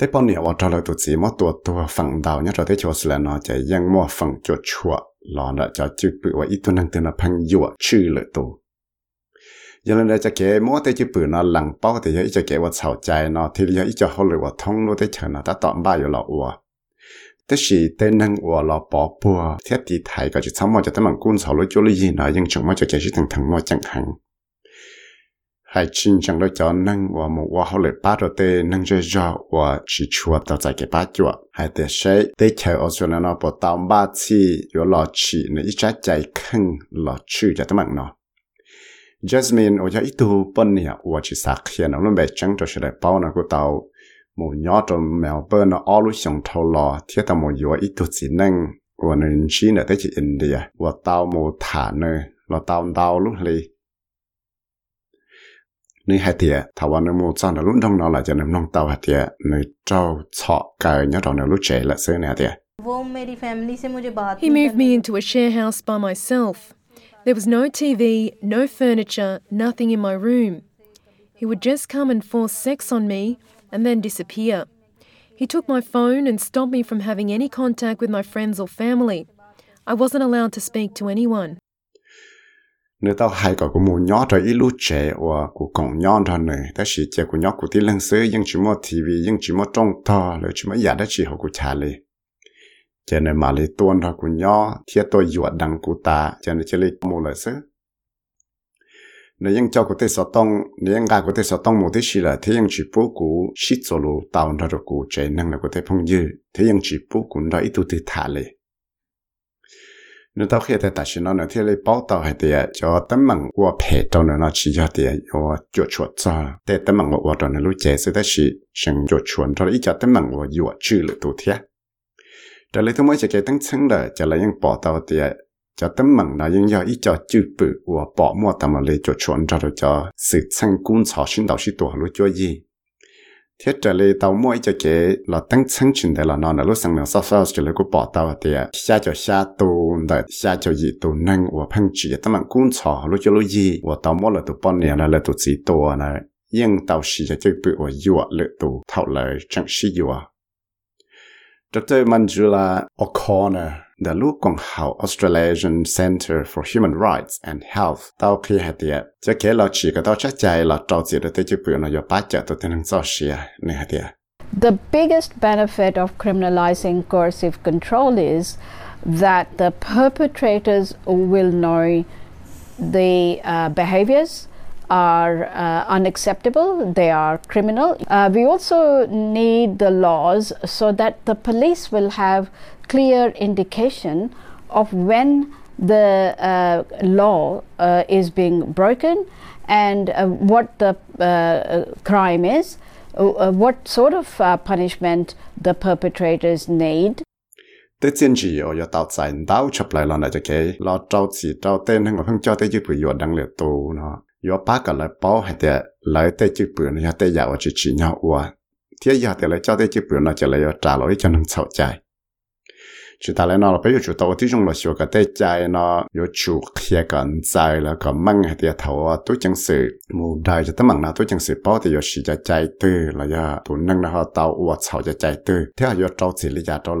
Thế bao nhiêu ở trong lời tu chỉ mất tua tua phẳng đầu nhớ rồi thế cho sự là nó chỉ ยัง mua phẳng cho chua lo là cho chữ bị ở ít tu năng từ nó phẳng dọa chữ lợi tu giờ này cho kẻ mua thế chữ bị nó lằng bao thì giờ cho kẻ vào chào trái nó thì giờ ít cho họ lời vào thông lối thế chờ nó đã tọm ba giờ lọ ua thế thì tên năng ua lọ bỏ bùa thiết thì thầy cái chữ xong mà cho tấm mình cũng chào lối cho lối gì nó nhưng chẳng mà cho kẻ chỉ thằng thằng mà chẳng hạn hay chín chẳng đó cho năng và một và hậu lệ ba đầu tê năng chơi cho và chỉ chua tạo ra cái ba chua hay tê sẽ để chờ ở chỗ nó bỏ tao ba chi có lọ chỉ nó ít trái chạy khăn lọ chữ cho tao bằng nó Jasmine ở chỗ ít tu bận nhỉ và chỉ sạc hiện nó luôn bé chẳng cho sẽ lại bao nó của tao. Một nhỏ trong mèo bơ nó ở lúc sống thâu lọ thiết tao một yếu ít tu chỉ năng và nên chỉ là tới chỉ India và tao một thả nơi là tao tao lúc này He moved me into a share house by myself. There was no TV, no furniture, nothing in my room. He would just come and force sex on me and then disappear. He took my phone and stopped me from having any contact with my friends or family. I wasn't allowed to speak to anyone. Nếu tao hay có của mù nhỏ rồi ít lúc trẻ và của cổng nhỏ thôi này ta chỉ trẻ của nhỏ của tí lần xưa nhưng chỉ một TV nhưng chỉ một trong to rồi chỉ một giả đó chỉ học của cha lì cho nên mà lấy tuôn thôi của nhỏ, thiết tôi dọa đằng của ta cho nên chỉ lấy mù lời xưa nếu những cho của tê sở tông, nếu những gà của tê sở tông một tí chỉ là, thế những chỉ bố của shit rồi lù tao ra được của trẻ năng là của tê phong dư, thế những chỉ bố của nó ít tu từ thả lì nếu tao khi ta chỉ nó nữa thì lấy bảo tao hay tiệt à, cho tấm bằng qua phe tao nữa nó chỉ cho tiệt à, cho chuột chuột cho. Để tấm bằng qua tao nữa lúc chế sự ta chỉ chẳng chuột chuột, cho ít cho tấm bằng qua yo chữ được tu thiệt đó lấy tôi mới chỉ cái tăng chân là cho lấy những bảo tao tiệt à, cho tấm bằng là những do ít cho chữ bự và bỏ mua tao mà lấy chuột chuột, cho được cho sự chân cũng cho sinh đạo sĩ tổ lúc cho gì thiết trở lại tàu mỗi cho kế là tăng chân chuyển để là nó là lúc sáng nào sao sao cho lại của bỏ tàu thì xa cho xa tù đợi xa cho gì tù năng và phăng chỉ tấm lặng cũng cho lúc cho lúc gì và tàu mỗi là tu bao nè là là tu chỉ tù này nhưng tàu chỉ cho chơi bự và dùa lệ tù thảo lời chẳng sĩ yếu Dr. Manjula O'Connor, the còn học Australasian Center for Human Rights and Health, tao khi hạt tiệt, cho kể là chỉ có tao chắc chạy là trâu chỉ được tới chữ bự nó bát chợ tôi tên sao xìa, này hạt tiệt. The biggest benefit of criminalizing coercive control is that the perpetrators will know the uh, behaviors are uh, unacceptable, they are criminal. Uh, we also need the laws so that the police will have clear indication of when the uh, law uh, is being broken and uh, what the uh, crime is, what sort of punishment the perpetrators need. ต่เจียนจีโอยตาใจดาวชับไหลลอนอาจจะเกลอเจ้าจีเจ้าเต้นทั้งหมดเพิ่งเจ้าได้ยืดประโยชน์ดังเหลือตูเนาะ yo ba cái lại bao hay để lại tới chữ bự nó tới giàu chỉ chỉ nhau qua thế giờ thì lại cho tới chữ bự nó chỉ lại trả lỗi cho nó sầu chạy chỉ ta lại nó là bây giờ chủ tàu thì chúng là sửa cái tế chạy nó yo chủ kia cái chạy là cái măng hay để thầu à tôi chẳng sự mù đại cho tấm bằng nào tôi chẳng sự bao thì yo chỉ cho chạy từ là ya tụ năng là họ tàu sầu cho chạy thế là yo trâu chỉ lý giải trâu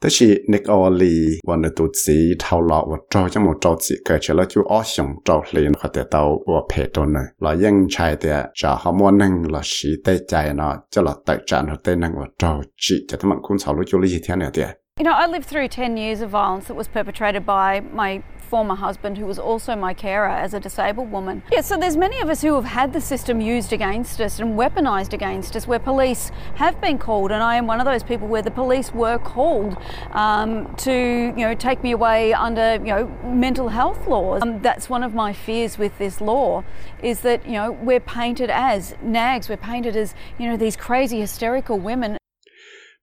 但是那个里我那肚子头老我照这么着急，个起了就二想照脸或者到我陪着呢，了应差的就好么能了时代在呢，就了对战和对能我着急，就他们空草路就了一天了的。 You know, I lived through 10 years of violence that was perpetrated by my former husband, who was also my carer as a disabled woman. Yeah, so there's many of us who have had the system used against us and weaponised against us, where police have been called, and I am one of those people where the police were called um, to, you know, take me away under, you know, mental health laws. Um, that's one of my fears with this law, is that you know we're painted as nags, we're painted as you know these crazy hysterical women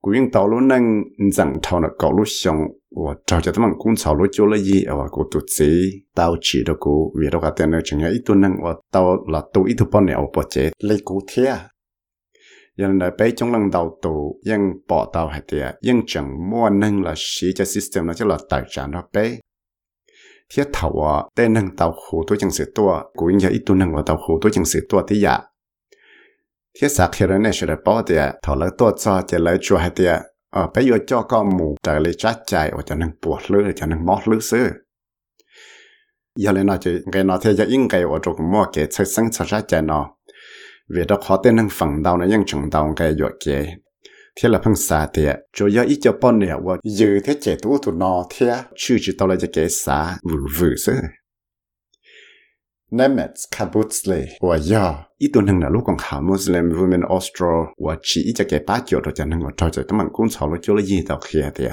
古用道路能整套的高路上，我找着他们公草路做了一，我古肚子到起的古，为了个点呢，仲有一吨能我到了都一头半年我不接你古贴。ยังในไปจงลังดาวตูยังปอดาวให้เดียยังจังมั่วนึงละชีจะ system นะจะละตัดจานเราไปเทียถาวแต่นึงดาวหูตัวจังสือตัวกูยังจะอีตัวนึงว่าดาวหูตัวจังสือตัวที่ยา khi sạc khi rồi nè sẽ bỏ đi à thọ lấy tua cho chỉ lấy chua hay thì ở bây giờ cho con mù trở lại chát chạy, ở cho nên buộc lưỡi cho nên mót lưỡi xứ. Giờ lên nó chỉ cái nó thì giờ in cái ở chỗ mua cái chơi sinh chơi chát chạy nó. Vì đó khó tên năng phẳng đầu nó ยัง chừng đầu cái giờ kia thế là phong xả thì cho yếu ít cho bọn nè và giữ thế trẻ tu tụ nó, thế chưa chỉ tao lại cho cái xả vừa vừa xứ. Nemets kabutzle ว่าย่ออีตัวหนึ่งนะลูกของขามุสลิมวูเมนออสโตรว่าชีจะเก็บป้าเกี่ยวตัวจะหนึ่งว่าทอจะต้องมันกุ้งสาวลูกเจ้าละยี่ต่อเคียเตีย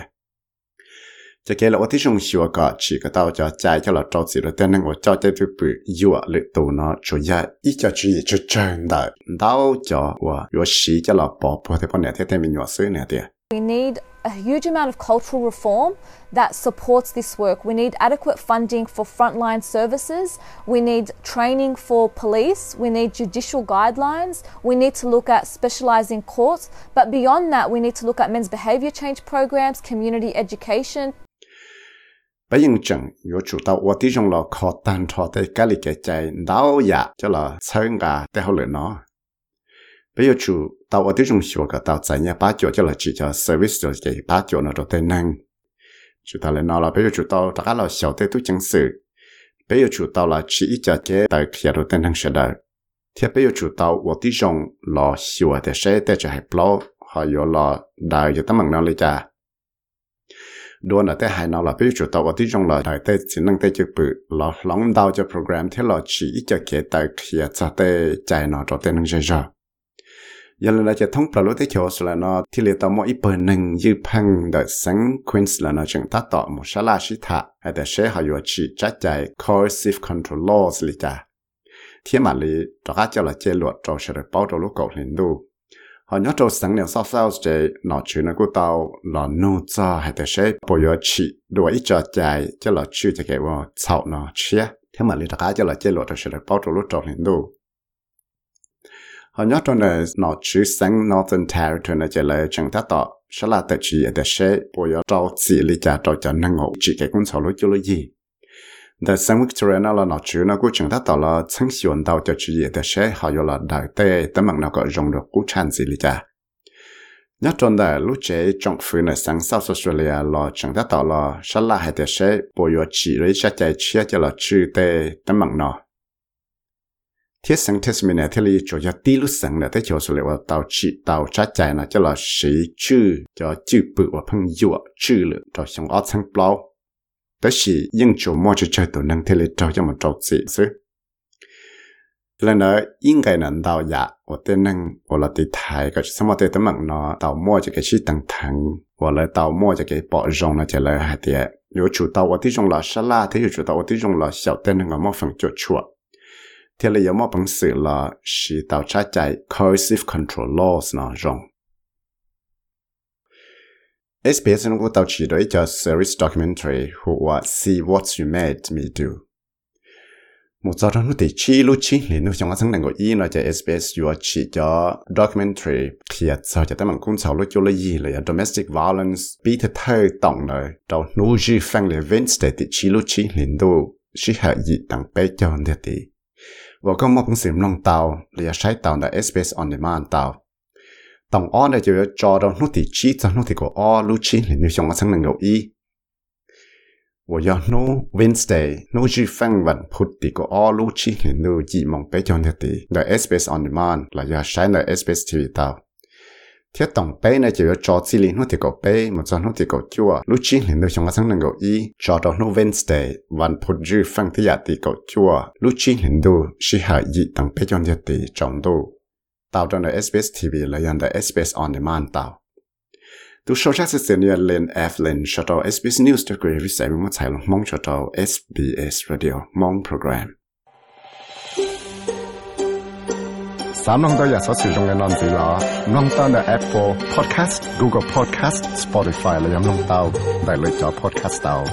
จะเกลว่าที่ชงชิวก็ชีก็ต้องจะใจเจ้าเราจ้าสิเราเต้นนั่งว่าเจ้าใจทุบปืยั่วหรือตัวเนาะช่วยอีจะชีจะเจังได้ดาวจ้าว่าว่าชีจะเราปอบพอแต่พอเนี่ยเท่ๆมีหนวดซื้อเนี่เตีย We need a huge amount of cultural reform that supports this work. We need adequate funding for frontline services. We need training for police. We need judicial guidelines. We need to look at specialising courts. But beyond that, we need to look at men's behaviour change programs, community education, bây giờ chẳng yo chủ tàu ở tí trong là khó tan thọ tới cái lịch cái chạy đau dạ cho là sơn cả để hậu lửa nó bây giờ chủ tàu ở tiếng trung sửa cả tàu chạy nhà ba chỗ cho là chỉ cho service cho chỉ ba chỗ nó rồi tên năng. Chủ tàu lại nói là bây giờ chủ tàu tất cả là 小 tới tu chứng sự. Bây giờ chủ tàu là chỉ cho cái tại kia rồi tên năng sẽ đời thì bây giờ chủ tàu ở tiếng trung là sửa để sẽ để cho hay blog họ yo là đại cho tấm bằng nó lấy cha đua là tới hai nào là bây giờ chủ tàu ở tiếng trung là đại tới chỉ năng tới chụp bự, là lòng đào cho program, thế là chỉ cho cái tại kia cho tới chạy nó cho tên năng chơi rồi ยันเราจะท่องปลาลุที่เขียวสละนอที่เลต่อมออีเปิดหนึ่งยืพังดอยสังควินส์ละนอจึงตัดต่อมุชลาชิตะแต่เชหายชีจัดใจ coercive control laws ลิจาเที่มาลีตะกาจ้ละเจลวดจอเฉลยเป้าตัลูกเก่าเห็นดูหอนยอดสังเนี่ยซอฟซ์เจหนอชื่อนักูเตาหลอนนูจอให้แต่เชปอยชิด้วยอีจอใจเจ้าละชื่อจะเกว่าเศ้าเนาะเชียที่มาลีตะกาจ้ละเจลวดจอเฉลยเป้าตัลูกเก่าเห็นดู họ nhớ trâu này nó chữ sáng Northern Territory này chỉ là chẳng ta tỏ sẽ là tại chỉ để sẽ bây giờ trâu chỉ lý trả trâu cho năng ngộ chỉ cái con chậu lối cho là gì. The San Victoria nó là nó chữ nó cũng chẳng ta tỏ là chẳng xí ổn đào cho chỉ để sẽ họ yêu là đại tê tấm bằng nó có dùng được cũng change gì lý cha nhớ trong đó lúc chế trong phía này sang South Australia là chẳng ta tỏ là sẽ là hay để sẽ bây giờ chỉ lý sẽ chạy chia cho là chữ tê tấm bằng nó thiết sang Tasmania thì lý cho cho tí lúc sang là tới chỗ số liệu tàu chỉ tàu trái chạy nó cho là sĩ chữ cho chữ bự và phân dụ chữ lượng cho xong ở sang bao đó là những chỗ mua cho chơi tổ năng thế là trâu cho một trâu gì chứ lần đó应该能到呀我的能我了的台个什么的的忙呢到摸这个是等疼我了到摸这个保容了这来还的有主到我的种了沙拉的有主到我的种了小的那个么分就错 thì là một bằng sự là sự tạo trái chạy coercive control laws nó rong. SBS nó cũng tạo chỉ đối cho series documentary who are see what you made me do. Một giờ nó thì chi lúc chi thì nó chẳng có sáng đằng gọi y nó cho SBS you are chỉ cho documentary thì sao cho tới mình cũng sao lúc cho là gì là domestic violence bị thật thơ tổng lời đầu nô dư phang lệ vinh để thì chi lúc chi thì đâu sĩ hạ dị tặng bé cho nên thì và có một phần sử dụng tàu là sai tàu là SBS on demand tàu tổng o này chỉ cho đâu nó thì chi, cho nó thì có o lưu chi là nếu chúng ta sang năng y và do nó Wednesday nó chỉ phân vận phút thì có o lưu chi là nếu chỉ mong cái cho nó thì. Là SBS on demand là do sai là SBS TV tàu thiết tổng bé này chỉ có cho chỉ lý nó thì có bé một cho nó thì có chua lúc chi liền được trong cái sáng năng có ý cho đó nó Wednesdayวันพุธยืฟังที่อยากตีก็ชัวลูกชิ้นเห็นดูชิหายยีตั้งไปจนจะตีจงดูตาวจนใน SBS TV และยันใน SBS on demand ตาว tu show chắc sẽ nhớ lên F lên cho tàu SBS News cho quý vị xem một tài mong cho tàu SBS Radio mong program 三弄到也所使用嘅案子啦，弄到嘅 Apple Podcast、Google Podcast、Spotify 嚟饮弄到，嚟嚟咗 Podcast 到。